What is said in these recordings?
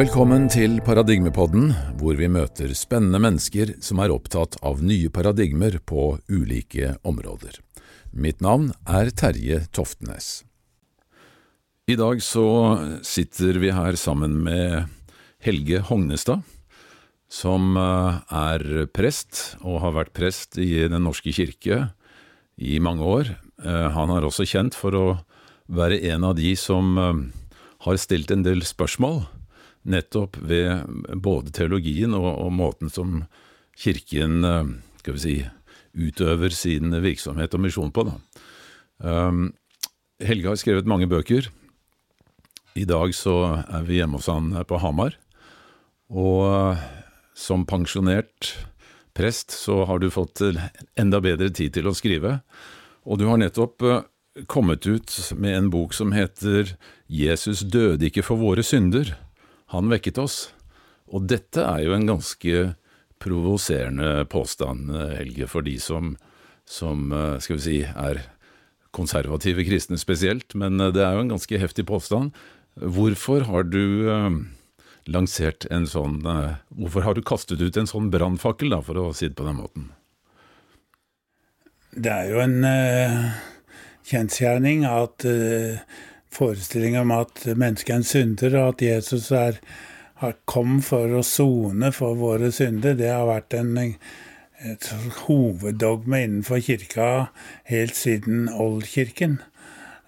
Velkommen til Paradigmepodden, hvor vi møter spennende mennesker som er opptatt av nye paradigmer på ulike områder. Mitt navn er Terje Toftenes. I dag så sitter vi her sammen med Helge Hognestad, som eh, er prest og har vært prest i Den norske kirke i mange år. Eh, han er også kjent for å være en av de som eh, har stilt en del spørsmål nettopp ved både teologien og, og måten som Kirken eh, skal vi si, utøver sin virksomhet og misjon på. Um, Helge har skrevet mange bøker. I dag så er vi hjemme hos han på Hamar. Og eh, som pensjonert prest så har du fått enda bedre tid til å skrive. Og du har nettopp eh, kommet ut med en bok som heter Jesus døde ikke for våre synder han vekket oss. Og dette er jo en ganske provoserende påstand, Helge, for de som, som eh, skal vi si, er konservative kristne spesielt, men eh, det er jo en ganske heftig påstand. Hvorfor har du lansert en sånn Hvorfor har du kastet ut en sånn brannfakkel, for å si det på den måten? Det er jo en uh, kjensgjerning at uh, forestilling om at mennesket er en synder, og at Jesus er, kom for å sone for våre synder, det har vært en, et hoveddogme innenfor kirka helt siden oldkirken.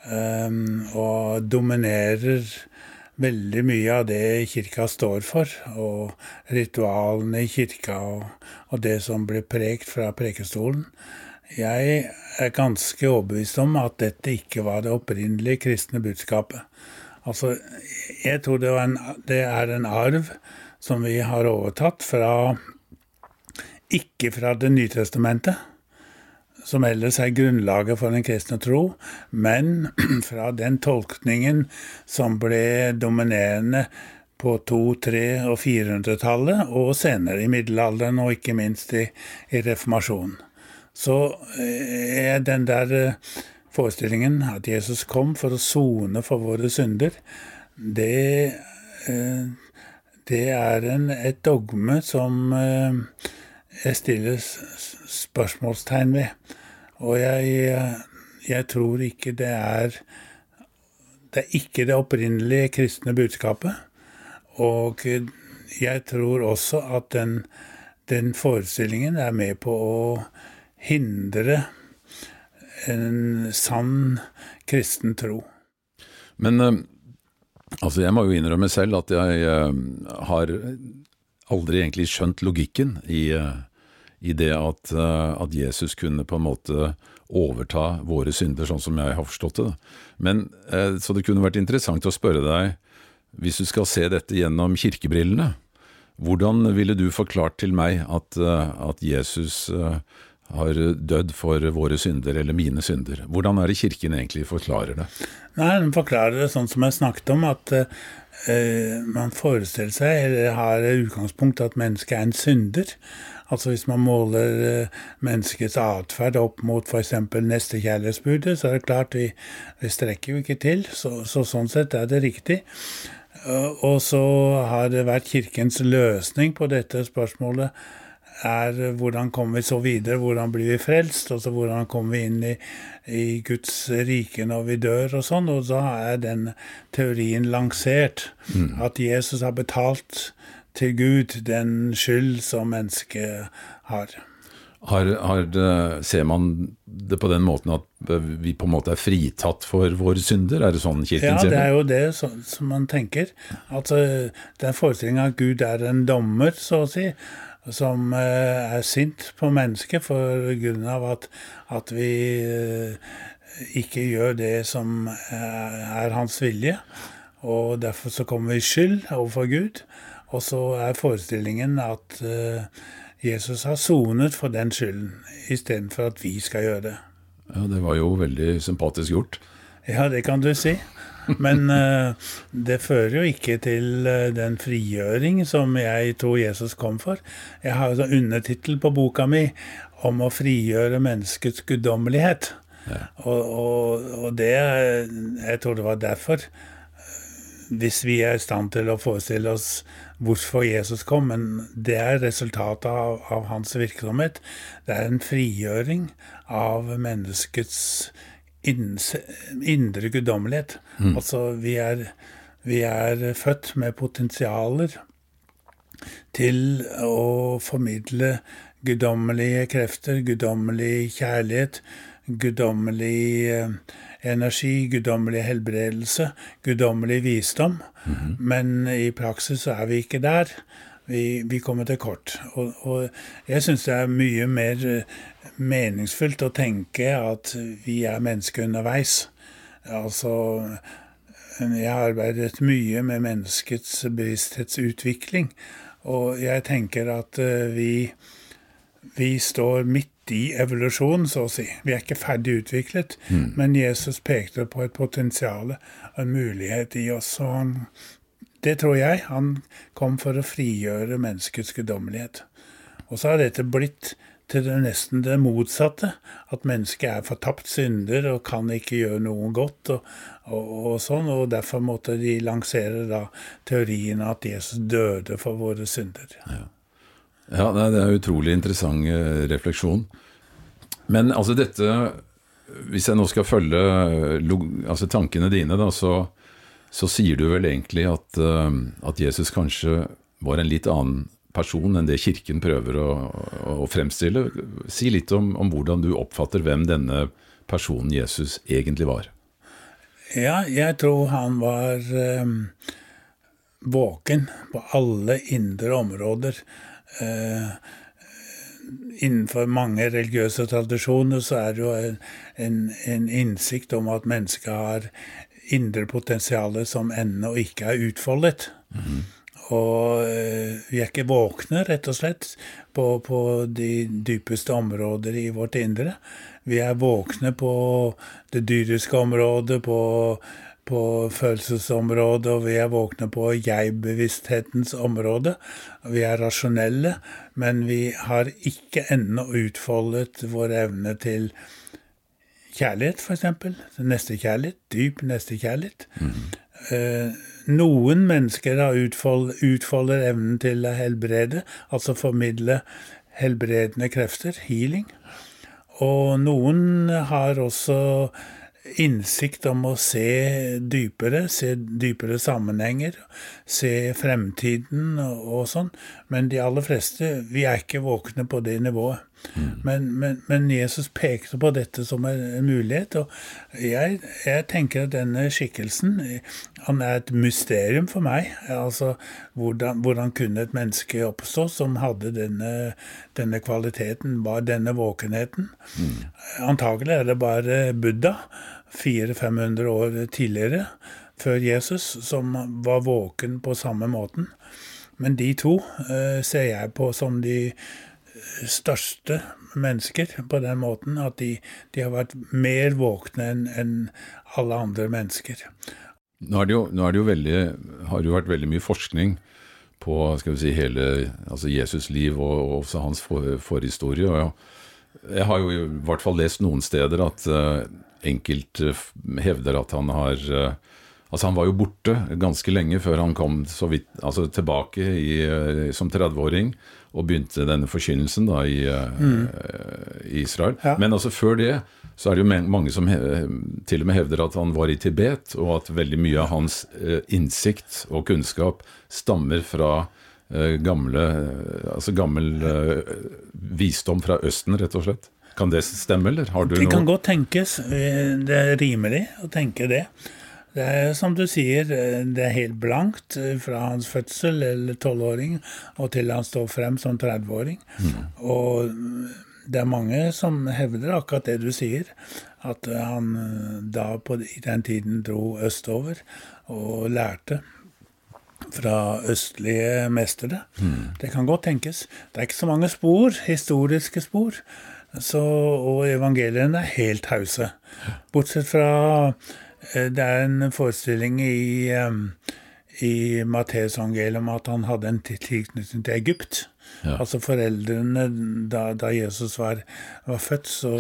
Um, og dominerer veldig mye av det kirka står for, og ritualene i kirka og, og det som blir prekt fra prekestolen. Jeg er ganske overbevist om at dette ikke var det opprinnelige kristne budskapet. Altså, jeg tror det, en, det er en arv som vi har overtatt fra Ikke fra Det nye testamentet, som ellers er grunnlaget for den kristne tro, men fra den tolkningen som ble dominerende på 2-, 3- og 400-tallet, og senere i middelalderen, og ikke minst i, i reformasjonen så eh, er den der eh, forestillingen at Jesus kom for å sone for våre synder, det, eh, det er en, et dogme som jeg stiller spørsmålstegn ved. Og jeg, jeg tror ikke det er Det er ikke det opprinnelige kristne budskapet. Og jeg tror også at den, den forestillingen er med på å hindre en sann kristen tro. Men eh, altså, jeg må jo innrømme selv at jeg uh, har aldri egentlig skjønt logikken i, uh, i det at, at, Jesus kunne på en måte overta våre synder, sånn som jeg har forstått det. Men, så det kunne vært interessant å spørre deg, hvis du skal se dette gjennom kirkebrillene, hvordan ville du forklart til meg at, at Jesus har dødd for våre synder, eller mine synder. Hvordan er det Kirken egentlig forklarer det? Nei, Den forklarer det sånn som jeg snakket om, at uh, man forestiller seg, eller har utgangspunkt at mennesket er en synder. Altså Hvis man måler uh, menneskets atferd opp mot f.eks. nestekjærlighetsbudet, så er det klart vi, vi strekker jo ikke til. Så, så sånn sett er det riktig. Uh, og så har det vært Kirkens løsning på dette spørsmålet er eh, hvordan kommer vi så videre, hvordan blir vi frelst, altså hvordan kommer vi inn i, i Guds rike når vi dør og sånn. Og da er den teorien lansert, mm. at Jesus har betalt til Gud den skyld som mennesket har. Har, har det, ser man det på den måten at vi på en måte er fritatt for våre synder? Er det sånn kirken ser det? Ja, det er jo det så, som man tenker. Altså, den forestillingen at Gud er en dommer, så å si som eh, er sint på mennesket for grunn av at, at vi eh, ikke gjør det som er hans vilje. Og derfor så kommer vi i skyld overfor Gud. Og så er forestillingen at eh, Jesus har sonet for den skylden, istedenfor at vi skal gjøre det. Ja, Det var jo veldig sympatisk gjort. Ja, det kan du si. Men uh, det fører jo ikke til uh, den frigjøring som jeg tror Jesus kom for. Jeg har jo undertittel på boka mi om å frigjøre menneskets guddommelighet. Ja. Og, og, og, det Jeg tror det var derfor hvis vi er i stand til å forestille oss hvorfor Jesus kom, men det er resultatet av, av hans virksomhet. Det er en frigjøring av menneskets indre guddommelighet. Mm. Altså, vi er, vi er født med potensialer til å formidle guddommelige krefter, guddommelig kjærlighet, guddommelig eh, energi, guddommelig helbredelse, guddommelig visdom. Mm -hmm. Men i praksis så er vi ikke der. Vi, vi kommer til kort. Og, og jeg syns det er mye mer meningsfullt å tenke at vi er mennesker underveis. Altså Jeg har arbeidet mye med menneskets bevissthetsutvikling, og jeg tenker at eh, vi, vi står midt i evolusjonen, så å si. Vi er ikke ferdig utviklet, mm. men Jesus pekte på et potensial og en mulighet i oss. Og han, det tror jeg. Han kom for å frigjøre menneskets guddommelighet. Og så har dette blitt til det nesten det motsatte. At mennesket er fortapt synder og kan ikke gjøre noe godt. Og, og, og, sånn, og derfor måtte de lansere da teorien at Jesus døde for våre synder. Ja. Ja, det er en utrolig interessant eh, refleksjon. Men altså dette Hvis jeg nå skal følge altså tankene dine, da, så, så sier du vel egentlig at, eh, at, Jesus kanskje var en litt annen person enn det Kirken prøver å, å fremstille. Si litt om, om, hvordan du oppfatter hvem denne personen Jesus egentlig var. Ja, jeg tror han var eh, våken på alle indre områder. Eh, innenfor mange religiøse tradisjoner så er det jo en, en, en innsikt om at mennesket har indre potensialer som ennå ikke er utfoldet. Mm. Og eh, vi er ikke våkne, rett og slett, på, på, de dypeste områder i vårt indre. Vi er våkne på det dyriske området, på på følelsesområdet, og vi er våkne på jeg-bevissthetens område. Vi er rasjonelle, men vi har ikke ennå utfoldet vår evne til kjærlighet, f.eks. Nestekjærlighet. Dyp nestekjærlighet. Mm. Eh, noen mennesker utfolder evnen til å helbrede, altså formidle helbredende krefter, healing. Og noen har også innsikt om å se dypere, se dypere sammenhenger, se fremtiden og sånn. Men de aller fleste, vi er ikke våkne på det nivået. Mm. Men, men, men, Jesus pekte på dette som en, mulighet, og jeg, jeg, tenker at denne skikkelsen han er et mysterium for meg. Altså, hvordan, hvordan kunne et menneske oppstå som hadde denne, denne kvaliteten, bare denne våkenheten? Mm. Antagelig er det bare Buddha 400-500 år tidligere, før Jesus, som var våken på samme måten. Men de to eh, ser jeg på som de største mennesker på den måten at de, de har vært mer våkne enn en alle andre mennesker. Nå, jo, nå jo veldig, har det jo vært veldig mye forskning på si, hele altså Jesus' liv og, og også hans for, forhistorie. og Jeg har jo i hvert fall lest noen steder at uh, enkelt eh, hevder at han har uh, Altså Han var jo borte ganske lenge før han kom vidt, altså tilbake i, som 30-åring og begynte denne forkynnelsen da i, mm. i Israel. Ja. Men altså før det så er det jo mange som til og med hevder at han var i Tibet, og at veldig mye av hans innsikt og kunnskap stammer fra gamle, altså gammel visdom fra Østen, rett og slett. Kan det stemme, eller har du noe Det kan godt tenkes. Det er rimelig å tenke det. Det er som du sier, det er helt blankt fra hans fødsel eller tolvåring og til han står frem som 30-åring. Mm. Og det er mange som hevder akkurat det du sier, at han da på, den tiden dro østover og lærte fra østlige mestere. Mm. Det kan godt tenkes. Det er ikke så mange spor, historiske spor, så, og evangeliene er helt hause. Bortsett fra Eh, det er en forestilling i, i Matteusevangeliet om at han hadde en tilknytning til Egypt. Ja. Altså foreldrene da, da Jesus var, var, født, så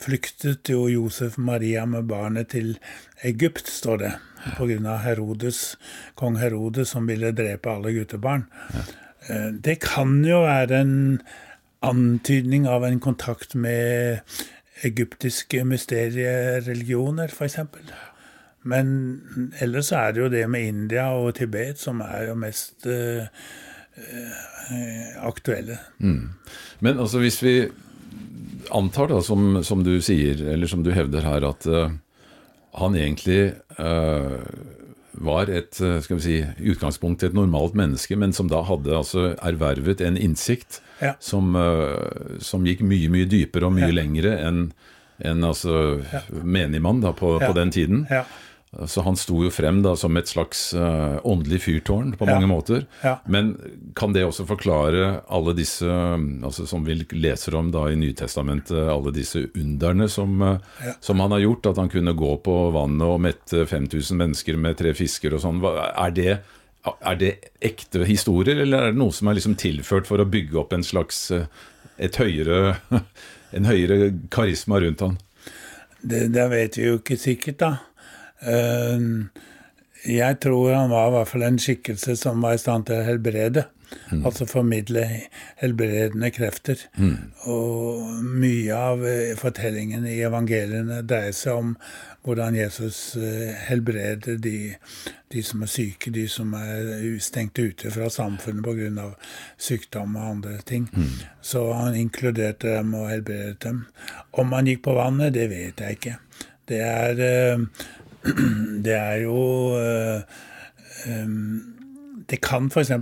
flyktet jo Josef Maria med barnet til Egypt, står det. Ja. Av Herodes, kong Herodes som ville drepe alle guttebarn. Ja. Eh, det kan jo være en antydning av en kontakt med egyptiske mysteriereligioner, f.eks. Men ellers er det jo det med India og Tibet som er jo mest eh, aktuelle. Mm. Men altså hvis vi antar, da, som, som, du sier, eller som du hevder her, at uh, han egentlig uh, var et skal vi si, utgangspunkt til et normalt menneske, men som da hadde altså ervervet en innsikt ja. som, som, gikk mye, mye dypere og mye ja. lengre enn en altså, ja. menigmann da, på, på den tiden. Ja. Så han sto jo frem da som et slags uh, åndelig fyrtårn på mange måter. Ja. Men kan det også forklare alle disse, altså som vi leser om da i Nytestamentet, alle disse underne som, uh, ja. som, han har gjort? At han kunne gå på vannet og mette 5000 mennesker med tre fisker og sånn. Er det, er det ekte historier, eller er det noe som er liksom tilført for å bygge opp en slags uh, et høyere, en høyere karisma rundt han? Det, det vet vi jo ikke sikkert, da. Ehm, jeg tror han var i hvert fall en skikkelse som var i stand til å helbrede. Mm. Altså formidle helbredende krefter. Mm. Og mye av fortellingene fortellingen i evangeliene dreier seg om hvordan Jesus eh, helbreder de, de som er syke, de som er stengt ute fra samfunnet pga. sykdom og andre ting. Mm. Så han inkluderte dem og helbredet dem. Om han gikk på vannet, det vet jeg ikke. Det er eh, det er jo eh, Det kan f.eks.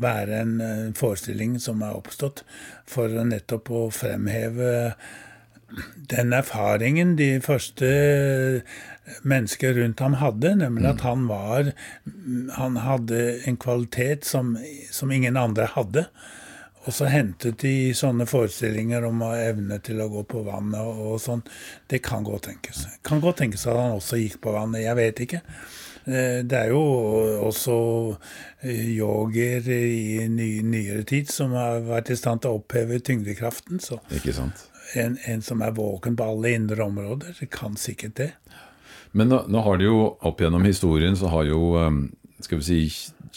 være en forestilling som er oppstått for nettopp å fremheve den erfaringen de første mennesker rundt ham hadde, nemlig at han var Han hadde en kvalitet som, som ingen andre hadde. Og så hentet de sånne forestillinger om å evne til å gå på vannet og, sånn. Det kan godt tenkes. Kan godt tenkes at han også gikk på vannet. Jeg vet ikke. Eh, det er jo også eh, yogier i ny, nyere tid som har vært i stand til å oppheve tyngdekraften. Så? En, en som er våken på alle indre områder, kan sikkert det. Men nå, nå har det jo opp gjennom historien så har jo eh, skal vi si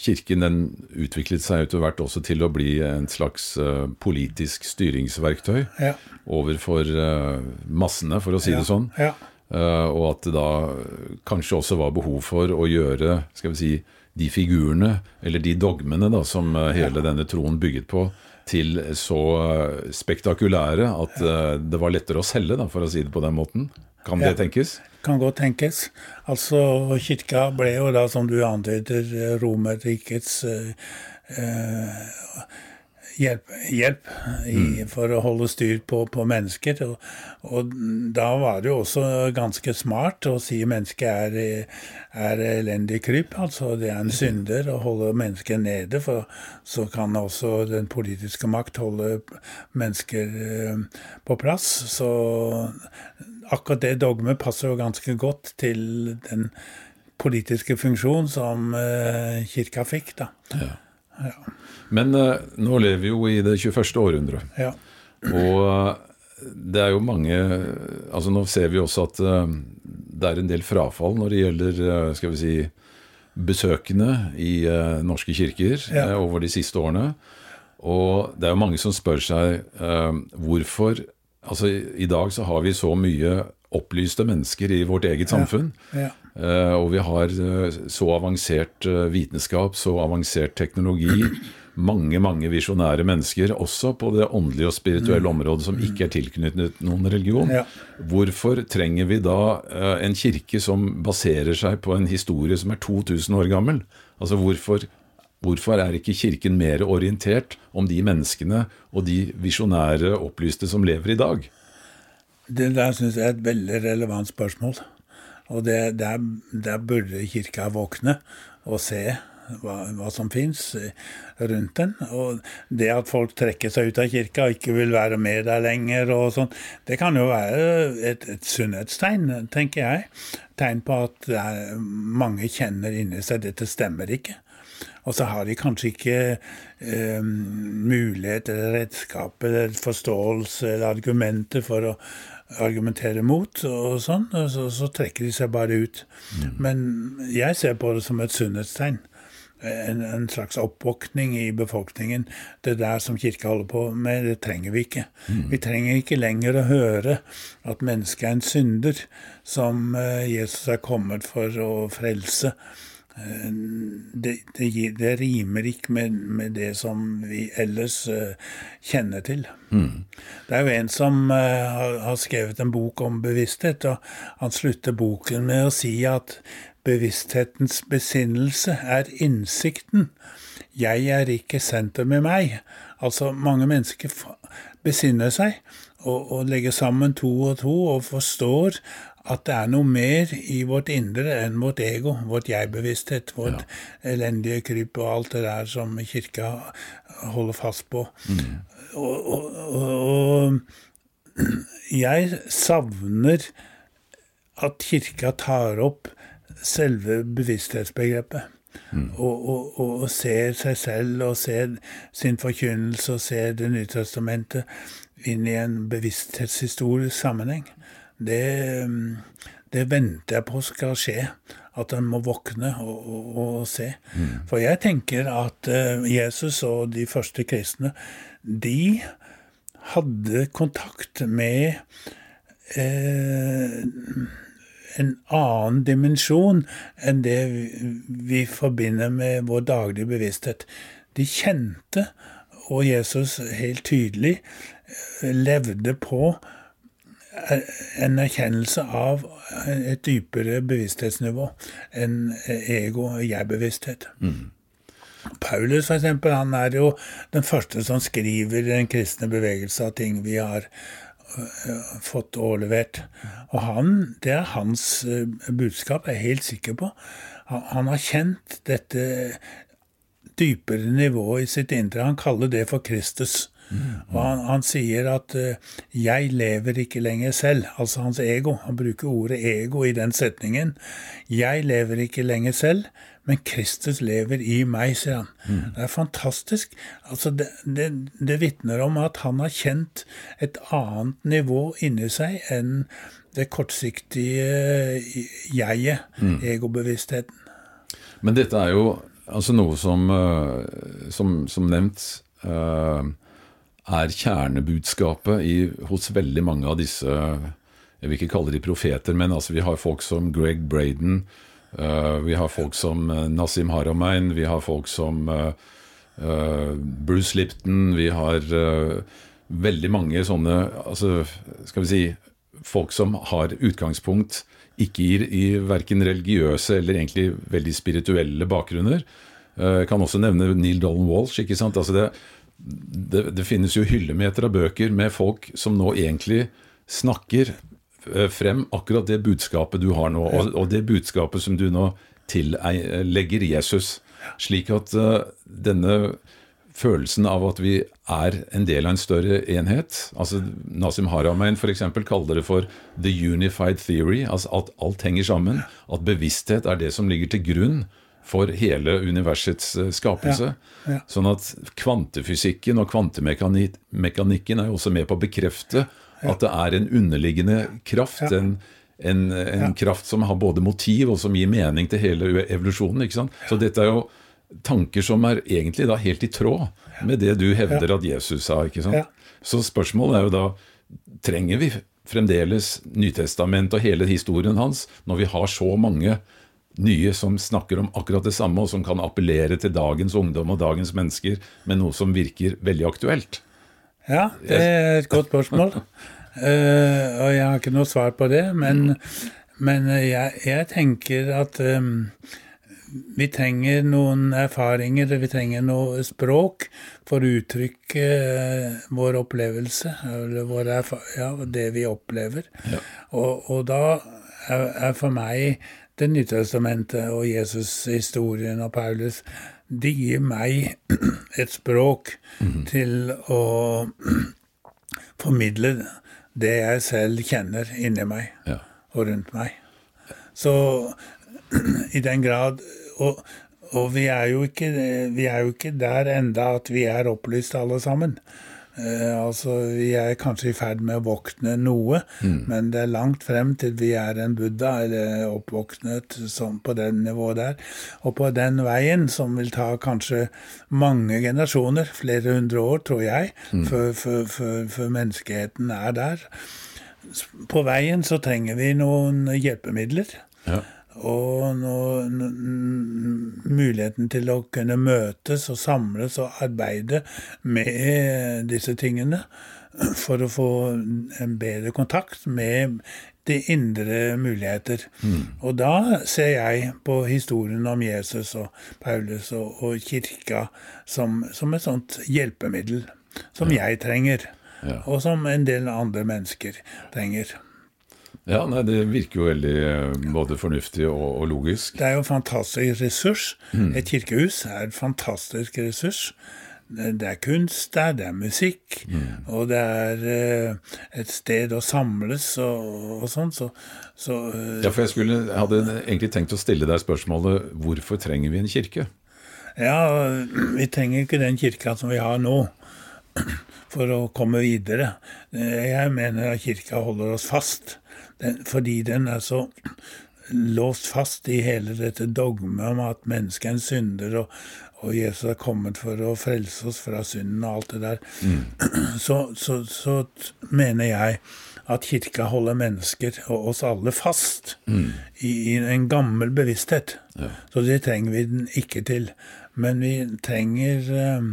Kirken den utviklet seg etter hvert også til å bli en slags uh, politisk styringsverktøy ja. overfor uh, massene, for å si ja. det sånn. Ja. Uh, og at det da kanskje også var behov for å gjøre skal vi si, de figurene, eller de dogmene da, som hele denne troen bygget på, til så spektakulære at det var lettere å selge, da, for å si det på den måten. Kan det tenkes? Kan godt tenkes. Altså, kirka ble jo da, som du antyder, Romerrikets eh, hjelp, hjelp i, mm. for å holde styr på, på mennesker. Og, og, da var det jo også ganske smart å si mennesket er, er elendig kryp. Altså det er en synder å holde mennesket nede, for så kan også den politiske makt holde mennesker eh, på plass. Så akkurat det dogmet passer jo ganske godt til den politiske funksjon som uh, kirka fikk, da. Ja. Ja. Men uh, nå lever vi jo i det 21. århundret. Ja. Og uh, det er jo mange Altså nå ser vi også at det er en del frafall når det gjelder, skal vi si, besøkende i norske kirker over de siste årene. Og det er jo mange som spør seg hvorfor Altså, I dag så har vi så mye opplyste mennesker i vårt eget samfunn. Ja, ja. Uh, og vi har uh, så avansert uh, vitenskap, så avansert teknologi. Mange mange visjonære mennesker, også på det åndelige og spirituelle mm. området, som ikke er tilknyttet noen religion. Hvorfor trenger vi da en kirke som baserer seg på en historie som er 2000 år gammel? Altså hvorfor Hvorfor er ikke Kirken mer orientert om de menneskene og de visjonære opplyste som lever i dag? Det der syns jeg er et veldig relevant spørsmål. Og det, der, der, burde Kirka våkne og se hva, hva som fins rundt den. Og det at folk trekker seg ut av kirka og ikke vil være med der lenger, og sånn, det kan jo være et, et sunnhetstegn, tenker jeg. Tegn på at mange kjenner inni seg dette stemmer ikke. Og så har de kanskje ikke eh, mulighet eller redskap eller forståelse eller argumenter for å argumentere mot, og sånn, og så, så trekker de seg bare ut. Mm. Men jeg ser på det som et sunnhetstegn. En, en, slags oppvåkning i befolkningen. Det der som kirka holder på med, det trenger vi ikke. Mm. Vi trenger ikke lenger å høre at mennesket er en synder som eh, Jesus er kommet for å frelse det, det, det, rimer ikke med, med, det som vi ellers uh, kjenner til. Mm. Det er jo en som uh, har, har, skrevet en bok om bevissthet, og han slutter boken med å si at bevissthetens besinnelse er innsikten. Jeg er ikke sentrum i meg. Altså, mange mennesker besinner seg og, og legger sammen to og to og forstår at det er noe mer i vårt indre enn vårt ego, vårt jeg-bevissthet, vårt ja. elendige kryp og alt det der som kirka holder fast på. Mm. Og, og, og, jeg savner at kirka tar opp selve bevissthetsbegrepet. Mm. Og, og, og, ser seg selv og ser sin forkynnelse og ser Det nye testamentet inn i en bevissthetshistorisk sammenheng det, det venter jeg på skal skje. At en må våkne og, og, og se. Mm. For jeg tenker at uh, Jesus og de første kristne, de hadde kontakt med eh, en annen dimensjon enn det vi, vi forbinder med vår daglige bevissthet. De kjente, og Jesus helt tydelig eh, levde på en erkjennelse av et dypere bevissthetsnivå enn ego- og jeg-bevissthet. Mm. Paulus for eksempel, han er jo den første som skriver den kristne bevegelse av ting vi har uh, fått overlevert. Og han, det er hans uh, budskap, jeg er helt sikker på. Han, han har kjent dette dypere nivået i sitt indre. Han kaller det for Kristus. Og han, han, sier at uh, 'jeg lever ikke lenger selv', altså hans ego. Han bruker ordet ego i den setningen. 'Jeg lever ikke lenger selv', men Kristus lever i meg', sier han. Mm. Det er fantastisk. Altså, det, det, det vitner om at han har kjent et annet nivå inni seg enn det kortsiktige jeget, mm. egobevisstheten. Men dette er jo altså noe som, uh, som, som nevnt uh, er kjernebudskapet i, hos veldig mange av disse Jeg vil ikke kalle de profeter, men altså vi har folk som Greg Braden. Uh, vi har folk som uh, Nasim Haramein. Vi har folk som uh, Bruce Lipton. Vi har veldig mange sånne altså, Skal vi si folk som har utgangspunkt ikke i, i verken religiøse eller egentlig veldig spirituelle bakgrunner. Jeg kan også nevne Neil Dolan Walsh. ikke sant? Altså det, det, det, finnes jo hyllemeter av bøker med folk som nå egentlig snakker eh, frem akkurat det budskapet du har nå, og, og det budskapet som du nå tillegger Jesus. Slik at uh, denne følelsen av at vi er en del av en større enhet altså Nasim Haramein f.eks. kaller det for 'the unified theory', altså at alt henger sammen. At bevissthet er det som ligger til grunn for hele universets eh, skapelse. Ja, ja. Sånn at kvantefysikken og kvantemekanikken er jo også med på å bekrefte at det er en underliggende kraft. En, en, en kraft som har både motiv og som gir mening til hele evolusjonen. ikke sant? Så dette er jo tanker som er egentlig da helt i tråd med det du hevder at Jesus sa. ikke sant? Så spørsmålet er jo da trenger vi fremdeles Nytestamentet og hele historien hans når vi har så mange nye som snakker om akkurat det samme, og som kan appellere til dagens ungdom og dagens mennesker med noe som virker veldig aktuelt? Ja, det er et godt spørsmål. uh, og jeg har ikke noe svar på det. Men, men jeg, jeg, tenker at um, vi trenger noen erfaringer, vi trenger noe språk for å uttrykke uh, vår opplevelse, eller vår ja, det vi opplever. Ja. Og, og, da er, er for meg Det Nytestamentet og Jesus-historien og Paulus. De gir meg et språk til å formidle det jeg selv kjenner inni meg Ja. og rundt meg. Så i den grad Og, og vi, er jo ikke, vi er jo ikke der enda at vi er opplyst alle sammen. Eh, altså, Vi er kanskje i ferd med å våkne noe, men det er langt frem til vi er en buddha eller oppvåknet sånn på det nivået der. Og på den veien, som vil ta kanskje mange generasjoner, flere hundre år, tror jeg, før, før, før, før menneskeheten er der. På veien så trenger vi noen hjelpemidler. Ja. Og nå, n- n- muligheten til å kunne møtes og samles og arbeide med disse tingene for å få en bedre kontakt med de indre muligheter. Og da ser jeg på historien om Jesus og Paulus og, og kirka som, som et sånt hjelpemiddel som jeg trenger, Ja. og som en del andre mennesker trenger. Ja, nei, det virker jo veldig eh, både fornuftig og, og logisk. Det er jo en fantastisk ressurs. Et kirkehus er en fantastisk ressurs. Det er kunst der, det er musikk, og det er eh, et sted å samles og, og sånn. Så, så eh, Ja, for jeg, skulle, jeg hadde egentlig tenkt å stille deg spørsmålet hvorfor trenger vi en kirke? ja, vi trenger ikke den kirka som vi har nå for å komme videre. Jeg mener at kirka holder oss fast, den, fordi den er så låst fast i hele dette dogmet om at mennesket er en synder, og, og Jesus er kommet for å frelse oss fra synden og alt det der. Så, så, så mener jeg at kirka holder mennesker og oss alle fast i, i en gammel bevissthet. Så det trenger vi den ikke til. Men vi trenger um,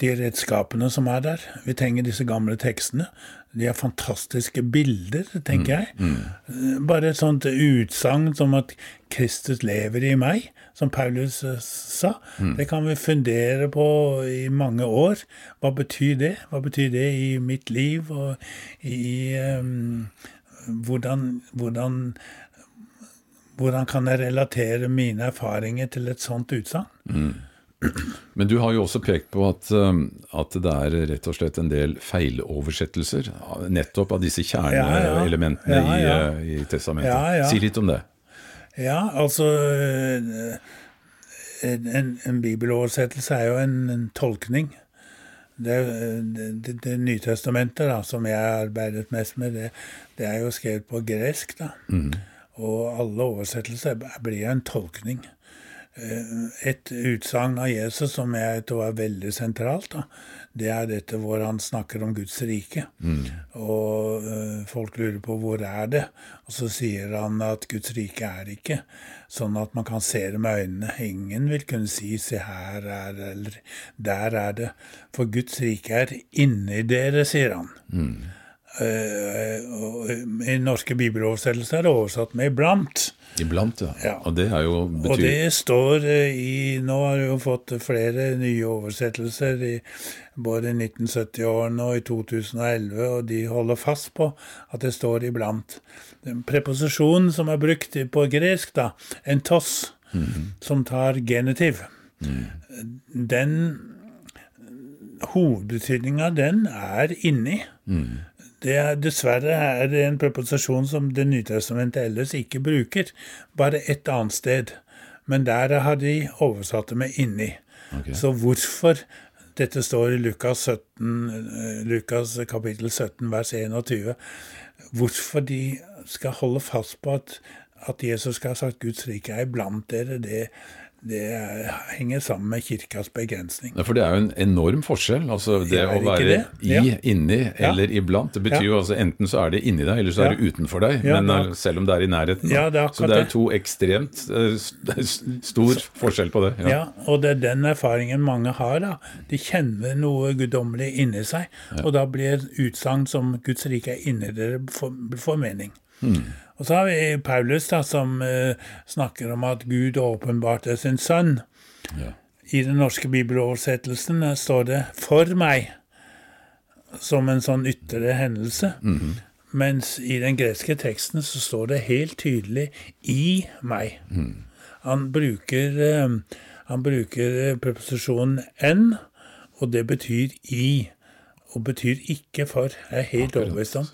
de redskapene som er der. Vi trenger disse gamle tekstene. De er fantastiske bilder, tenker jeg. Mm. Bare et sånt utsagn som at Kristus lever i meg, som Paulus sa. sa. Det kan vi fundere på i mange år. Hva betyr det? Hva betyr det i mitt liv og i um, hvordan, hvordan hvordan kan jeg relatere mine erfaringer til et sånt utsagn? Men du har jo også pekt på at, um, at det er rett og slett en del feiloversettelser nettopp av disse kjerneelementene Ja, ja. Ja. I, i testamentet. Si litt om det. Ja, altså En, en, bibeloversettelse er jo en, en tolkning. Det, det, det, Nytestamentet, da, som jeg har arbeidet mest med, det, det er jo skrevet på gresk. da. Og alle oversettelser blir en tolkning. Eh, Et utsagn av Jesus som jeg tror er veldig sentralt, da, det er dette hvor han snakker om Guds rike. Og eh, folk lurer på hvor er det Og så sier han at Guds rike er ikke sånn at man kan se det med øynene. Ingen vil kunne si 'se her er det', eller 'der er det'. For Guds rike er inni dere, sier han. Og I norske bibeloversettelser er det oversatt med 'iblant'. Iblant, ja. Ja. Og det er jo betyr... Og det står eh, i Nå har vi jo fått flere nye oversettelser, i både i 1970-årene og i 2011, og de holder fast på at det står iblant. Den preposisjonen som er brukt på gresk, da, En toss som tar genitiv, den Hovedbetydninga av den er inni. Det er, dessverre er det en preposisjon som Det Nytestamentet ellers ikke bruker, bare et annet sted. Men der har de oversatt det med 'inni'. Okay. Så hvorfor dette står i Lukas, 17, eh, Lukas kapittel 17 vers 21, hvorfor de skal holde fast på at, at Jesus skal ha sagt 'Guds rike er iblant dere', det, det er, henger sammen med kirkas begrensning. Ja, For det er jo en enorm forskjell. altså Det Ja, er å være det? i, Ja. inni eller iblant. Det betyr Ja. jo altså enten så er det inni deg, eller så er Ja. det utenfor deg. Ja, men det eh, selv om det er i nærheten. Ja, det er så det er det. to ekstremt eh, stor forskjell på det. Ja. og det er den erfaringen mange har. da. De kjenner noe guddommelig inni seg, og da blir et utsagn som 'Guds rike er inni dere' for, for mening. Og så har vi Paulus, da, som uh, snakker om at Gud åpenbarte sin sønn. Ja. I den norske bibeloversettelsen eh, står det 'for meg', som en sånn ytre hendelse. Mens i den greske teksten så står det helt tydelig 'i meg'. Han bruker, eh, han bruker preposisjonen 'en', og det betyr 'i'. Og betyr ikke 'for'. Jeg er helt overbevist om.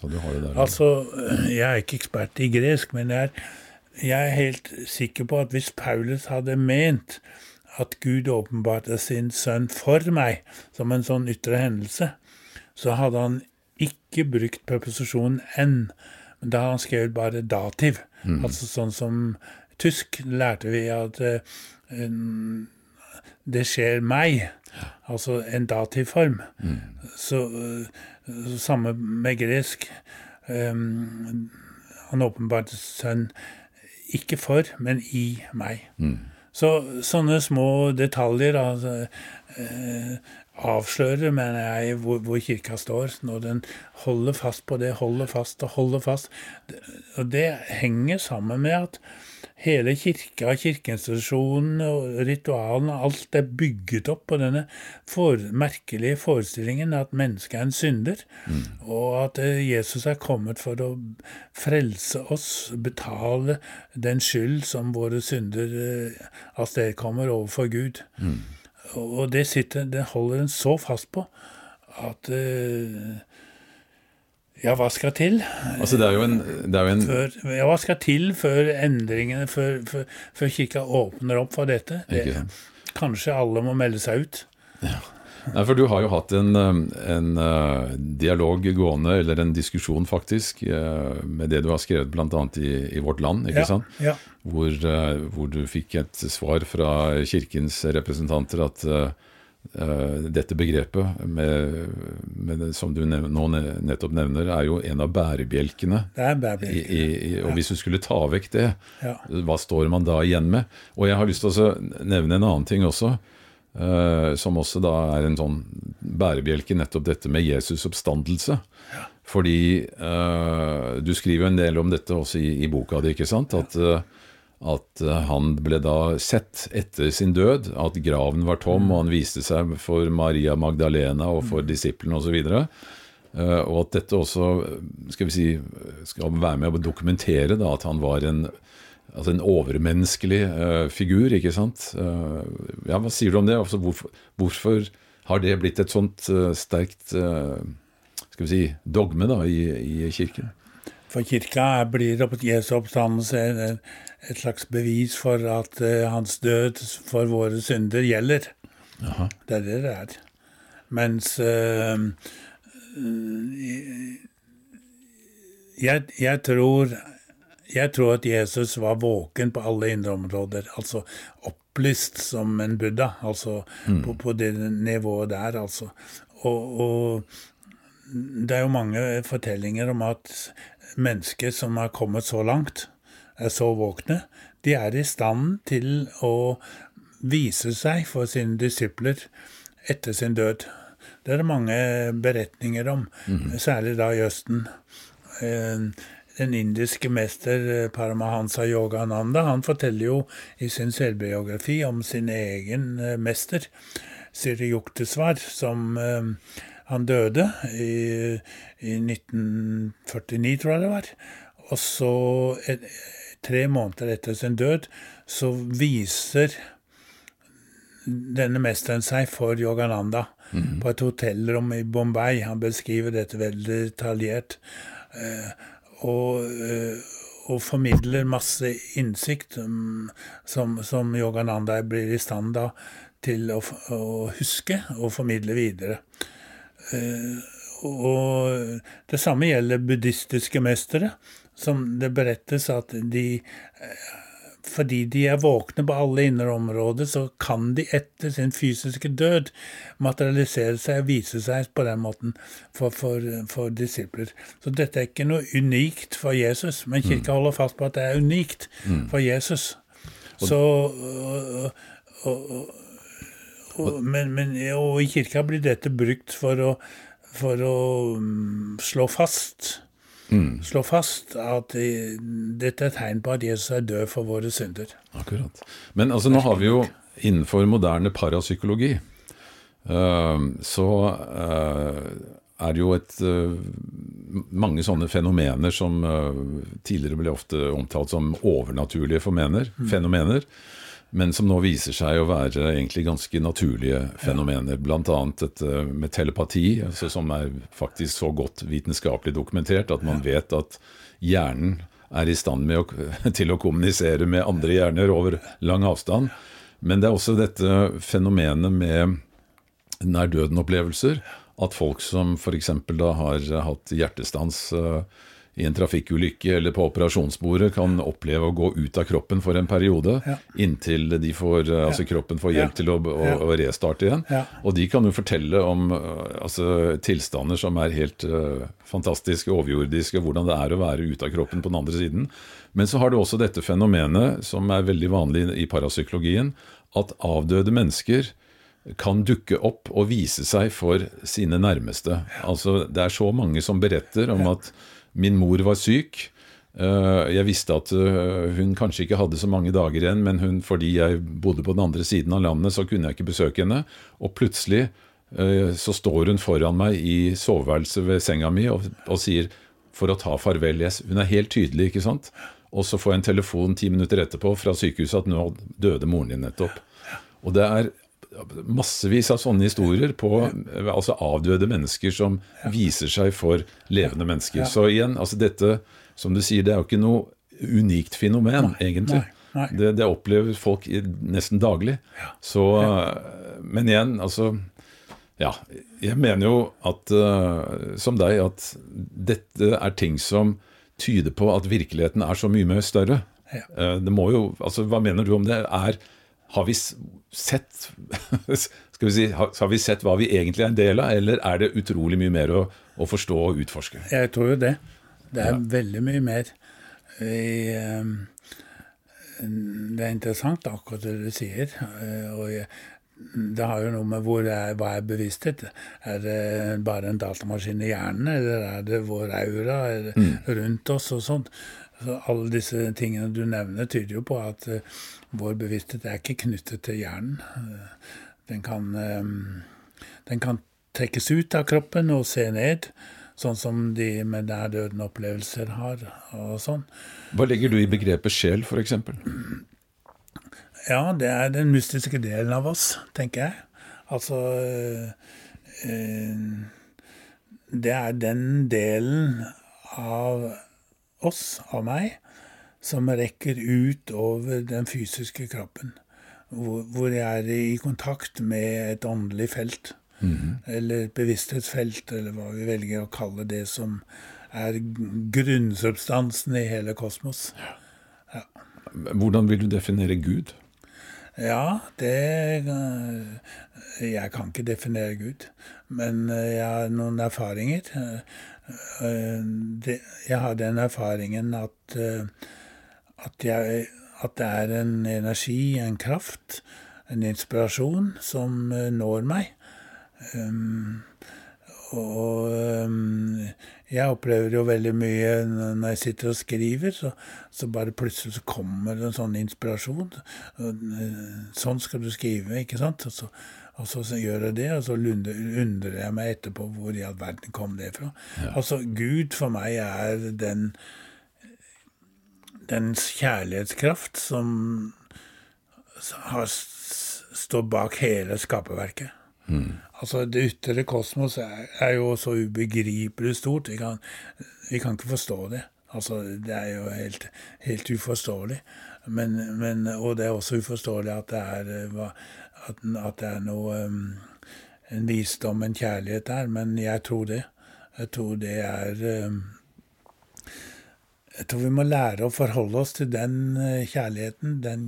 Altså, jeg er ikke ekspert i gresk, men jeg er, jeg er helt sikker på at hvis Paulus hadde ment at Gud åpenbarte sin sønn for meg som en sånn ytre hendelse, så hadde han ikke brukt preposisjonen 'enn'. men da har han skrevet bare dativ. Altså sånn som tysk lærte vi at uh, det skjer meg, altså en dativform. Så, eh, så samme med gresk. Um, han åpenbarte sønn ikke for, men i meg. Så sånne små detaljer altså, eh, avslører, mener jeg, hvor, hvor kirka står, når den holder fast på det, holder fast og holder fast. Og det henger sammen med at hele kirka, kirkeinstitusjonen og ritualene, alt er bygget opp på denne for, merkelige forestillingen at mennesket er en synder, og at eh, Jesus er kommet for å frelse oss, betale den skyld som våre synder eh, avstedkommer overfor Gud. Og og det, sitter, det holder en så fast på at eh, Ja, hva skal til? Altså, det er jo en, det er jo en Før, ja, hva skal til før endringene, før, før, før kirka åpner opp for dette? Det, kanskje alle må melde seg ut? Nei, for du har jo hatt en, um, en uh, dialog gående, eller en diskusjon faktisk, uh, med det du har skrevet bl.a. I, i Vårt Land, ikke Ja, sant? ja. Hvor, uh, hvor du fikk et svar fra kirkens representanter at uh, dette begrepet, med, med det, som du nå nettopp nevner, er jo en av bærebjelkene. Det er bærebjelkene. i, i, og hvis du skulle ta vekk det, Ja. hva står man da igjen med? Og jeg har lyst til å nevne en annen ting også, som også da er en sånn bærebjelke, nettopp dette med Jesus' oppstandelse. Fordi eh, du skriver en del om dette også i, i boka di, ikke sant? At, eh, at eh, han ble da sett etter sin død, at graven var tom, og han viste seg for Maria Magdalena og for disiplene osv. Uh, og at dette også skal vi si, skal være med å dokumentere da, at han var en, altså en overmenneskelig uh, figur. ikke sant? Uh, ja, Hva sier du om det? Altså, hvorfor, hvorfor har det blitt et sånt uh, sterkt skal vi si, dogme da, i, i kirken? For kirka blir Jesu oppstandelse et, et slags bevis for at hans død for våre synder gjelder. Det er det det er. Mens jeg, jeg, tror, jeg tror at Jesus var våken på alle indre områder. Altså opplyst som en buddha. Altså på, på det nivået der, altså. Og, og det er jo mange fortellinger om at mennesker som har kommet så langt, er så våkne, de er i stand til å vise seg for sine disipler etter sin død. Det er det mange beretninger om, særlig da i Østen. Den indiske mester eh, Paramahansa Yogananda han forteller jo i sin selvbiografi om sin egen eh, mester, Siri Yukteswar, som eh, han døde i, i 1949, tror jeg det var. Og så, et, tre måneder etter sin død, så viser denne mesteren seg for Yogananda på et hotellrom i Bombay. Han beskriver dette veldig detaljert. Og, eh, og formidler masse innsikt um, som, som Yogananda blir i stand da til å, å huske og formidle videre. Eh, og det samme gjelder buddhistiske mestere, som det berettes at de eh, fordi de er våkne på alle indre områder, så kan de etter sin fysiske død materialisere seg og vise seg på den måten for, for, for disipler. Så dette er ikke noe unikt for Jesus, men kirka holder fast på at det er unikt for Jesus. Så og, og, og, men, men, og i kirka blir dette brukt for å, for å mm, slå fast Slå fast at eh, dette er tegn på at Jesus er død for våre synder. Akkurat. Men altså, nå har vi jo innenfor moderne parapsykologi, eh, så eh, er det jo et, mange sånne fenomener som tidligere ble ofte omtalt som overnaturlige fenomener, mm. fenomener, men som nå viser seg å være egentlig ganske naturlige fenomener. Ja. Bl.a. dette med telepati, altså, som er faktisk så godt vitenskapelig dokumentert at man vet at hjernen er i stand å, til å kommunisere med andre hjerner over lang avstand. Men det er også dette fenomenet med nær døden-opplevelser. At folk som f.eks. da har hatt hjertestans uh, i en trafikkulykke eller på operasjonsbordet, kan oppleve å gå ut av kroppen for en periode ja. inntil de får, uh, altså kroppen får hjelp til å, å, å, restarte igjen. Og de kan jo fortelle om uh, altså, tilstander som er helt fantastiske, overjordiske, hvordan det er å være ute av kroppen på den andre siden. Men så har du også dette fenomenet som er veldig vanlig i parapsykologien, at avdøde mennesker kan dukke opp og vise seg for sine nærmeste. Altså, det er så mange som beretter om at min mor var syk. Eh, jeg visste at eh, hun kanskje ikke hadde så mange dager igjen, men hun, fordi jeg bodde på den andre siden av landet, så kunne jeg ikke besøke henne. Og plutselig eh, så står hun foran meg i soveværelset ved senga mi og, og sier for å ta farvel. Hun er helt tydelig, ikke sant? Og så får jeg en telefon ti minutter etterpå fra sykehuset at nå døde moren din nettopp. Og det er massevis av sånne historier på altså avdøde mennesker som viser seg for levende mennesker. Så igjen, altså dette, som du sier, det er jo ikke noe unikt fenomen, egentlig. Nei, Det, det, opplever folk nesten daglig. Så, men igjen, altså Ja, jeg mener jo at, uh, som deg, at dette er ting som tyder på at virkeligheten er så mye mer større. Uh, det må jo, altså Hva mener du om det? Er har vi sett skal vi si, har vi sett hva vi egentlig er en del av, eller er det utrolig mye mer å, å forstå og utforske? Jeg tror jo det. Det er ja. veldig mye mer. I, ehm, det er interessant akkurat det du sier. Eh, og jeg, det har jo noe med hvor er, hva er bevissthet. Er det bare en datamaskin i hjernen, eller er det vår aura mm. rundt oss og sånt? Så alle disse tingene du nevner, tyder jo på at uh, vår bevissthet er ikke knyttet til hjernen. Uh, den kan, um, den kan trekkes ut av kroppen og se ned, sånn som de med nær-døden-opplevelser har. og sånn. Hva legger du i begrepet sjel, f.eks.? Ja, det er den mystiske delen av oss, tenker jeg. Altså uh, Det er den delen av oss, av meg, som rekker ut over den fysiske kroppen. Hvor, hvor jeg er i kontakt med et åndelig felt. Mm -hmm. Eller et bevissthetsfelt, eller hva vi velger å kalle det som er grunnsubstansen i hele kosmos. Ja. Hvordan vil du definere Gud? Ja, det Jeg kan ikke definere Gud. Men jeg har noen erfaringer. Eh, jeg har den erfaringen at, eh, at, jeg, at, det er en energi, en kraft, en inspirasjon som eh, når meg. Og jeg opplever jo veldig mye når jeg sitter og skriver, så, så bare plutselig så kommer det en sånn inspirasjon. Sånn skal du skrive, ikke sant? Så, og så gjør jeg det, og så undrer jeg meg etterpå hvor i all verden kom det fra. Ja. Altså, Gud for meg er den dens kjærlighetskraft som har, står bak hele skaperverket. Mm. Altså, det ytre kosmos er, er, jo så ubegripelig stort. Vi kan, vi kan ikke forstå det. Altså, det er jo helt, helt uforståelig. Men, men, og det er også uforståelig at det er hva, at, at det er noe um, En visdom, en kjærlighet der. Men jeg tror det. Jeg tror det er um, jeg tror vi må lære å forholde oss til den uh, kjærligheten, den,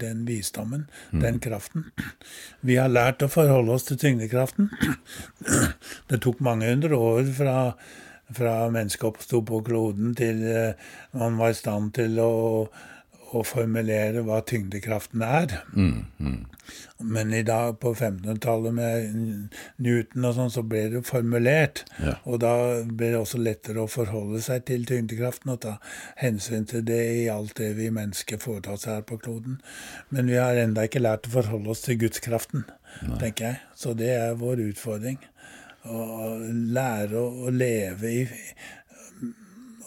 den visdommen, mm. den kraften. Vi har lært å forholde oss til tyngdekraften. Det tok mange hundre år fra, fra mennesket oppsto på kloden, til uh, man var i stand til å å formulere hva tyngdekraften er. Mm, mm. Men i dag, på 1500-tallet med Newton og sånn, så ble det formulert. Ja. Og da ble det også lettere å forholde seg til tyngdekraften og ta hensyn til det i alt det vi mennesker foretar seg her på kloden. Men vi har enda ikke lært å forholde oss til gudskraften, Nei. tenker jeg. Så det er vår utfordring. å lære å, leve i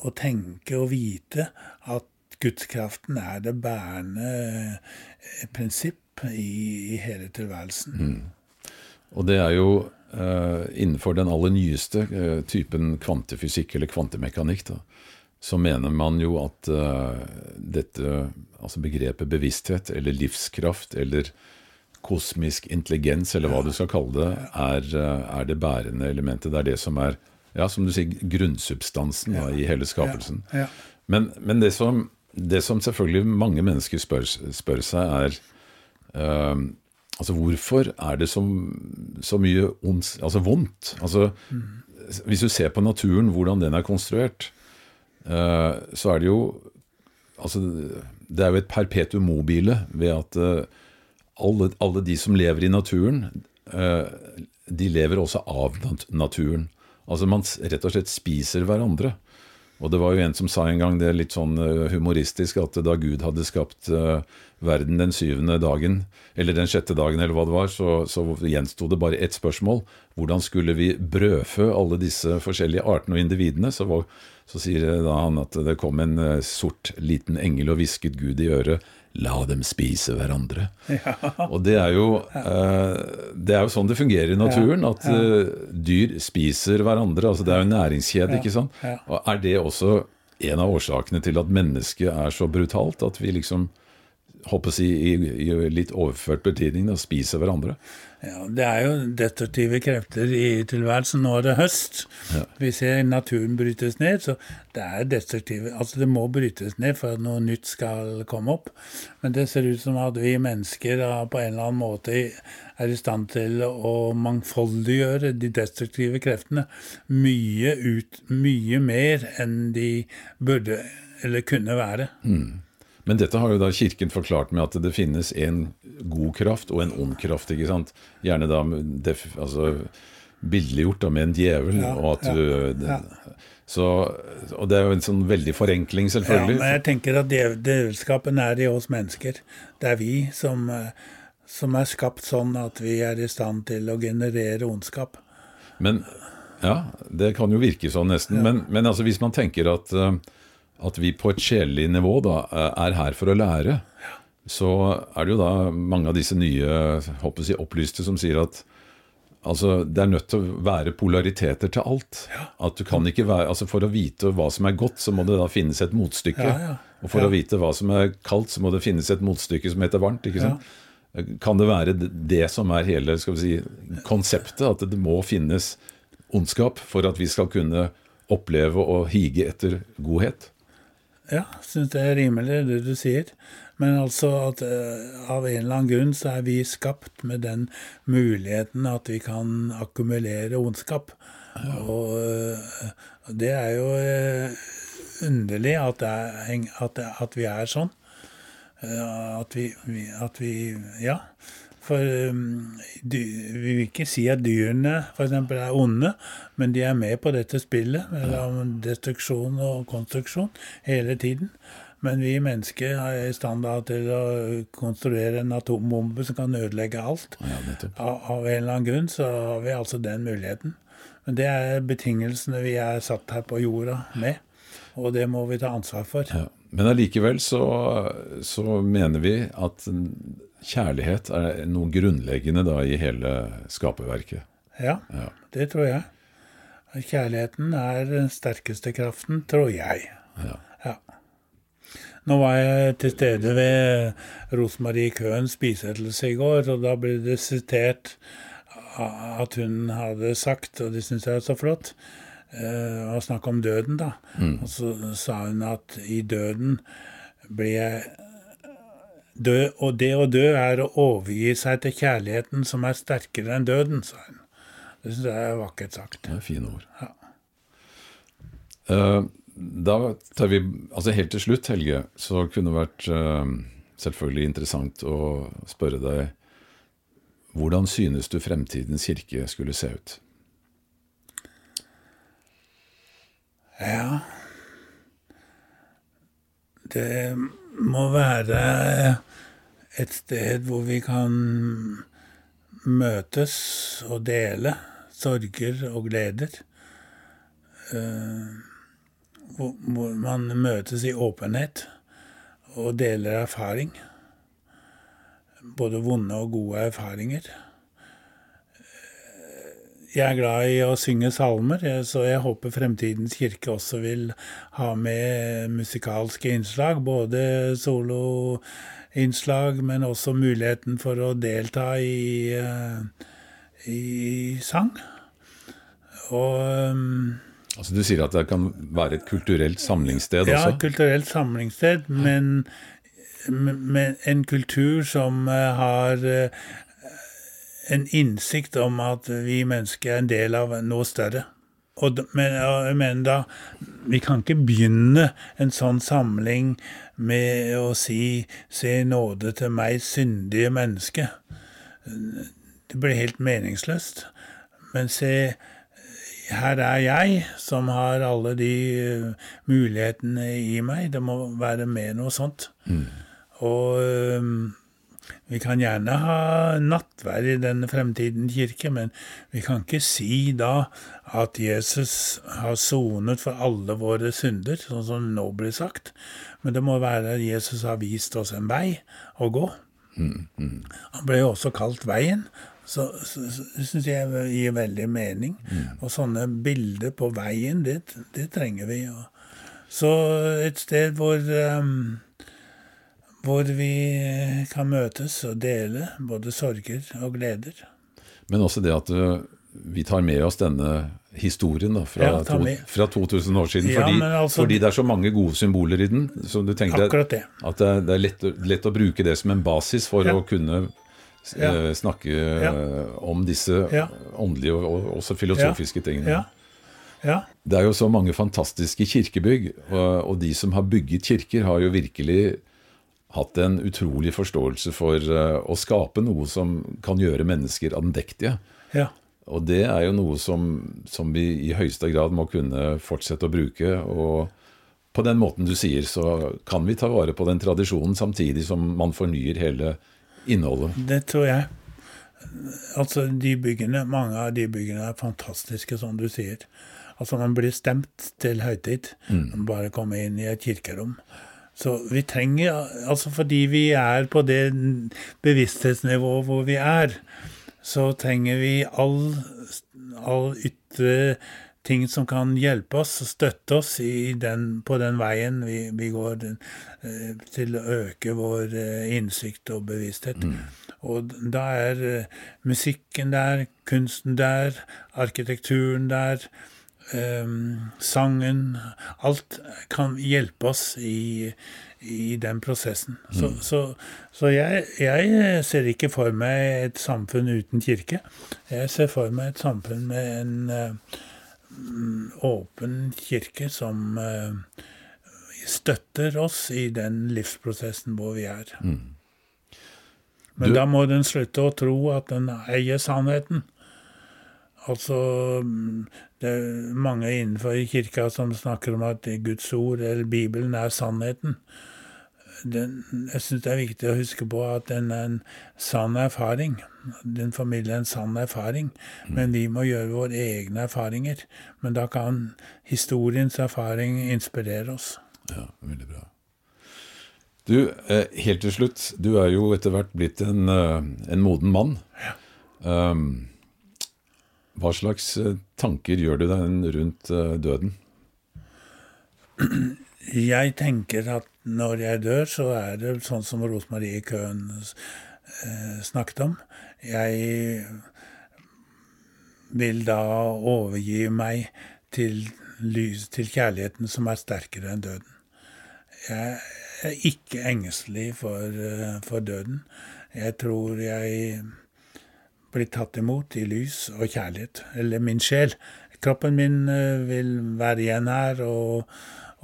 Å tenke og vite at gudskraften er det bærende eh, prinsipp i, i hele tilværelsen. Mm. Og det er jo uh, innenfor den aller nyeste uh, typen kvantefysikk eller kvantemekanikk, da, så mener man jo at uh, dette altså begrepet bevissthet eller livskraft eller kosmisk intelligens, eller hva du skal kalle det, er, er det bærende elementet. Det er det som er ja, som du sier, grunnsubstansen da, i hele skapelsen. Men, men det, som, det, som, selvfølgelig mange mennesker spør, spør seg, er uh, Altså, hvorfor er det så, så mye ons, altså vondt? Altså, mm. Hvis du ser på naturen, hvordan den er konstruert, uh, så er det jo Altså, det er jo et perpetuum mobile ved at uh, alle, alle, de som lever i naturen, de lever også av naturen. Altså man rett og slett spiser hverandre. Og det var jo en som sa en gang, det er litt sånn eh, humoristisk, at da Gud hadde skapt uh, verden den syvende dagen, eller den sjette dagen, eller hva det var, så, så gjensto det bare ett spørsmål. Hvordan skulle vi brødfø alle disse forskjellige artene og individene? Så, var, så sier da han at det kom en sort liten engel og hvisket Gud i øret. La dem spise hverandre. Ja. Og det er, jo, uh, det er jo sånn det fungerer i naturen, at uh, dyr spiser hverandre. altså Det er jo en næringskjede, ikke sant. Og Er det også en av årsakene til at mennesket er så brutalt? At vi liksom håper å si, i, i litt overført betydning, da, spiser hverandre? Ja, Det er jo destruktive krefter i tilværelsen. Nå er det høst. Ja. Vi ser naturen brytes ned, så det er destruktive Altså det må brytes ned for at noe nytt skal komme opp. Men det ser ut som at vi mennesker da, på en eller annen måte er i stand til å mangfoldiggjøre de destruktive kreftene mye, ut, mye mer enn de burde eller kunne være. Mm. Men dette har jo da Kirken forklart med at det finnes en god kraft og en ond kraft. ikke sant? Gjerne da altså, billedliggjort da med en djevel. Ja, og at du, ja, ja. Så, og det er jo en sånn veldig forenkling, selvfølgelig. Ja, men jeg tenker at djevelskapen er i oss mennesker. Det er vi som, som er skapt sånn at vi er i stand til å generere ondskap. Men Ja, det kan jo virke sånn nesten. Men, men altså, hvis man tenker at uh, at vi på et sjelelig nivå da, eh, er her for å lære, så er det jo da mange av disse nye jeg, opplyste som sier at altså, det er nødt til å være polariteter til alt. At du kan ikke være, altså For å vite hva som er godt, så må det da finnes et motstykke. Og for å vite hva som er kaldt, så må det finnes et motstykke som heter varmt. ikke sant? Kan det være det som er hele skal vi si, konseptet? At det må finnes ondskap for at vi skal kunne oppleve og hige etter godhet? Ja, syns det er rimelig, det du sier. Men altså at uh, av en eller annen grunn så er vi skapt med den muligheten at vi kan akkumulere ondskap. Ja. Og uh, det er jo uh, underlig at, er, at, at, vi er sånn. at vi, at vi Ja. For um, vi vil ikke si at dyrene f.eks. er onde, men de er med på dette spillet mellom destruksjon og konstruksjon hele tiden. Men vi mennesker er i stand til å konstruere en atombombe som kan ødelegge alt. Ja, av, av, en eller annen grunn så har vi altså den muligheten. Men det er betingelsene vi er satt her på jorda med, og det må vi ta ansvar for. Ja. Men allikevel så, så mener vi at kjærlighet er noe grunnleggende da i hele skaperverket. Ja, ja, det tror jeg. Kjærligheten er den sterkeste kraften, tror jeg. Ja. ja. Nå var jeg til stede ved Rosemarie Køhns spisettelse i går, og da ble det sitert at hun hadde sagt, og det syns jeg er så flott, det snakke var snakk om døden, da. Mm. Og så sa hun at i døden blir jeg Dø, og det å dø er å overgi seg til kjærligheten som er sterkere enn døden, sa hun. Det syns jeg er vakkert sagt. Det er fine ord. Ja. Uh, da tar vi Altså helt til slutt, Helge, så kunne det vært uh, selvfølgelig interessant å spørre deg hvordan synes du fremtidens kirke skulle se ut? Ja Det må være et sted hvor vi kan møtes og dele sorger og gleder. Hvor, hvor man møtes i åpenhet og deler erfaring. Både vonde og gode erfaringer. Jeg er glad i å synge salmer, så jeg håper Fremtidens kirke også vil ha med musikalske innslag. Både soloinnslag, men også muligheten for å delta i, i sang. Og Altså Du sier at det kan være et kulturelt samlingssted ja, også? et kulturelt samlingssted, men, men en kultur som har en innsikt om at vi mennesker er en del av noe større. Og, men jeg mener da Vi kan ikke begynne en sånn samling med å si 'Se nåde til meg, syndige menneske'. Det blir helt meningsløst. Men se, her er jeg, som har alle de mulighetene i meg. Det må være med noe sånt. Mm. Og vi kan gjerne ha nattverd i denne fremtiden kirke, men vi kan ikke si da at Jesus har sonet for alle våre synder, sånn som det nå blir sagt. Men det må være at Jesus har vist oss en vei å gå. Mm, mm. Han ble jo også kalt Veien, så, så, så det syns jeg gir veldig mening. Mm. Og sånne bilder på veien, det, det trenger vi. Så et sted hvor um, hvor vi kan møtes og dele både sorger og gleder. Men også det at uh, vi tar med oss denne historien da, fra, Ja, to, fra 2000 år siden. Ja, fordi, altså- fordi det er så mange gode symboler i den. Så du tenker Akkurat det. at det er, det lett, lett å bruke det som en basis for Ja. å kunne eh, snakke eh, om disse åndelige og, og også filosofiske tingene. Ja. ja. Det er jo så mange fantastiske kirkebygg, og, og de som har bygget kirker, har jo virkelig hatt en utrolig forståelse for eh, å skape noe som kan gjøre mennesker andektige. ja. Og det er jo noe som, som vi i høyeste grad må kunne fortsette å bruke. Og på den måten du sier, så kan vi ta vare på den tradisjonen samtidig som man fornyer hele innholdet. Det tror jeg. Altså, de byggene, Mange av de byggene er fantastiske, som du sier. Altså, Man blir stemt til høytid. Man bare kommer inn i et kirkerom. Så vi trenger Altså fordi vi er på det bevissthetsnivået hvor vi er, så trenger vi all, all ytre ting som kan hjelpe oss og støtte oss i den, på den veien vi, vi går den, eh, til å øke vår eh, innsikt og bevissthet. Og da er eh, musikken der, kunsten der, arkitekturen der, sangen Alt kan hjelpe oss i, i den prosessen. Så, så, så jeg, jeg ser ikke for meg et samfunn uten kirke. Jeg ser for meg et samfunn med en mm, åpen kirke som eh, støtter oss i den livsprosessen hvor vi er. Men Du- da må den slutte å tro at den eier sannheten. Altså, mm, det er mange innenfor kirka som snakker om at Guds ord eller Bibelen er sannheten. Den, jeg syns det er viktig å huske på at den er en sann erfaring. Den formidler en sann erfaring, men vi må gjøre våre egne erfaringer. Men da kan historiens erfaring inspirere oss. Ja, veldig bra. Du, eh, helt til slutt. Du er jo etter hvert blitt en, eh, en moden mann. Ja. Um, hva slags eh, tanker gjør du deg rundt eh, døden? Jeg tenker at når jeg dør, så er det sånn som Rosmarie Køhn eh, snakket om. Jeg vil da overgi meg til, lys, til kjærligheten som er sterkere enn døden. Jeg er ikke engstelig for, for døden. Jeg tror jeg blir tatt imot i lys og kjærlighet. Eller min sjel. Kroppen min eh, vil være igjen her og,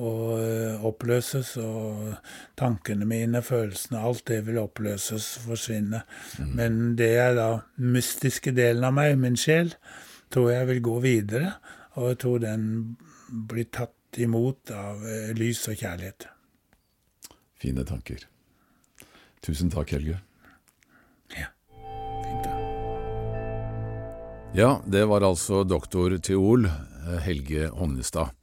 og eh, oppløses, og tankene mine, følelsene, alt det vil oppløses, forsvinne. Men det er da mystiske delen av meg, min sjel, tror jeg vil gå videre, og jeg tror den blir tatt imot av eh, lys og kjærlighet. Fine tanker. Tusen takk, Helge. Ja, det var altså doktor teol eh, Helge Honnestad.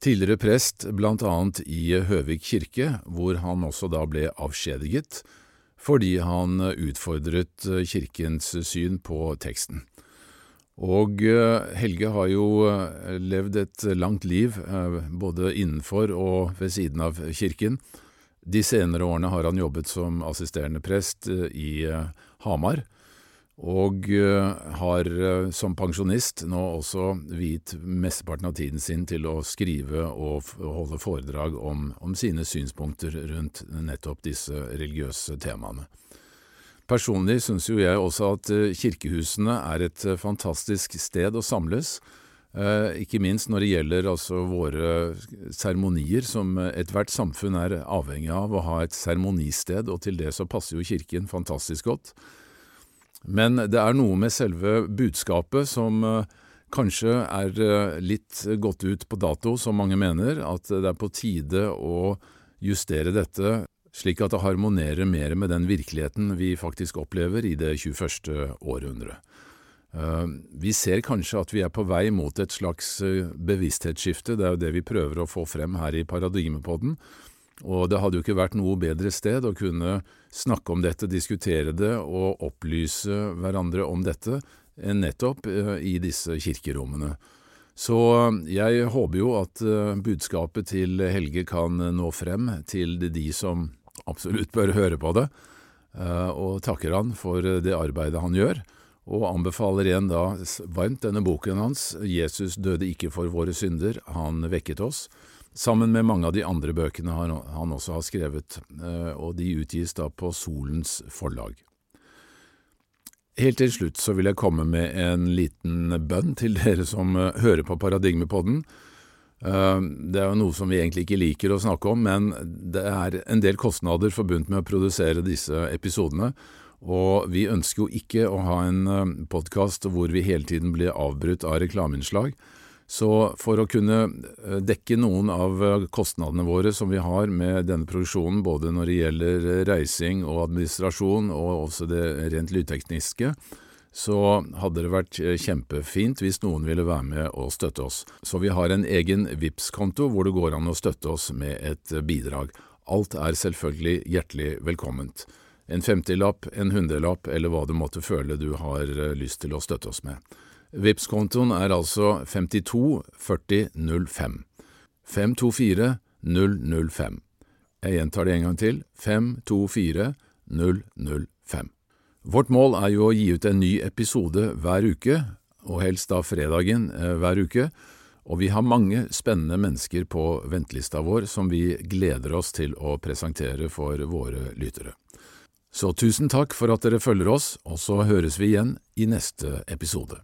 Tidligere prest blant annet i Høvik kirke, hvor han også da ble avskjediget fordi han utfordret eh, kirkens syn på teksten. Og eh, Helge har jo levd et langt liv, både innenfor og ved siden av kirken. De senere årene har han jobbet som assisterende prest i Hamar, og eh, har eh, som pensjonist nå også viet mesteparten av tiden sin til å skrive og holde foredrag om, om sine synspunkter rundt nettopp disse religiøse temaene. Personlig syns jo jeg også at eh, kirkehusene er et fantastisk sted å samles, ikke minst når det gjelder altså våre seremonier, som ethvert samfunn er avhengig av å ha et seremonisted, og til det så passer jo kirken fantastisk godt. Men det er noe med selve budskapet som eh, kanskje er eh, litt gått ut på dato, som mange mener, at det er på tide å justere dette slik at det harmonerer mer med den virkeligheten vi faktisk opplever i det 21. århundret. Eh, vi ser kanskje at vi er på vei mot et slags bevissthetsskifte, det er jo det vi prøver å få frem her i Paradigmepodden, og det hadde jo ikke vært noe bedre sted å kunne snakke om dette, diskutere det og opplyse hverandre om dette enn nettopp eh, i disse kirkerommene. Så eh, jeg håper jo at eh, budskapet til Helge kan nå frem til de som absolutt bør høre på det, og takker han for det arbeidet han gjør, og anbefaler igjen da varmt denne boken hans, Jesus døde ikke for våre synder, han vekket oss sammen med mange av de andre bøkene han også har skrevet, eh, og de utgis da på Solens forlag. Helt til slutt så vil jeg komme med en liten bønn til dere som eh, hører på Paradigmepodden. Eh, det er jo noe som vi egentlig ikke liker å snakke om, men det er en del kostnader forbundet med å produsere disse episodene, og vi ønsker jo ikke å ha en podkast hvor vi hele tiden blir avbrutt av reklameinnslag. Så for å kunne eh, dekke noen av eh, kostnadene våre som vi har med denne produksjonen, både når det gjelder eh, reising og administrasjon og også det rent lydtekniske, så hadde det vært kjempefint hvis noen ville være med og støtte oss. Så vi har en egen vips konto hvor det går an å støtte oss med et bidrag. Alt er selvfølgelig hjertelig velkomment. En femtilapp, en hundrelapp eller hva du måtte føle du har lyst til å støtte oss med vips kontoen er altså 52 40 05. 524 005. Jeg gjentar det en gang til. 524 005. Vårt mål er jo å gi ut en ny episode hver uke, og helst da fredagen eh, hver uke, og vi har mange spennende mennesker på ventelista vår som vi gleder oss til å presentere for våre lyttere. Så tusen takk for at dere følger oss, og så høres vi igjen i neste episode.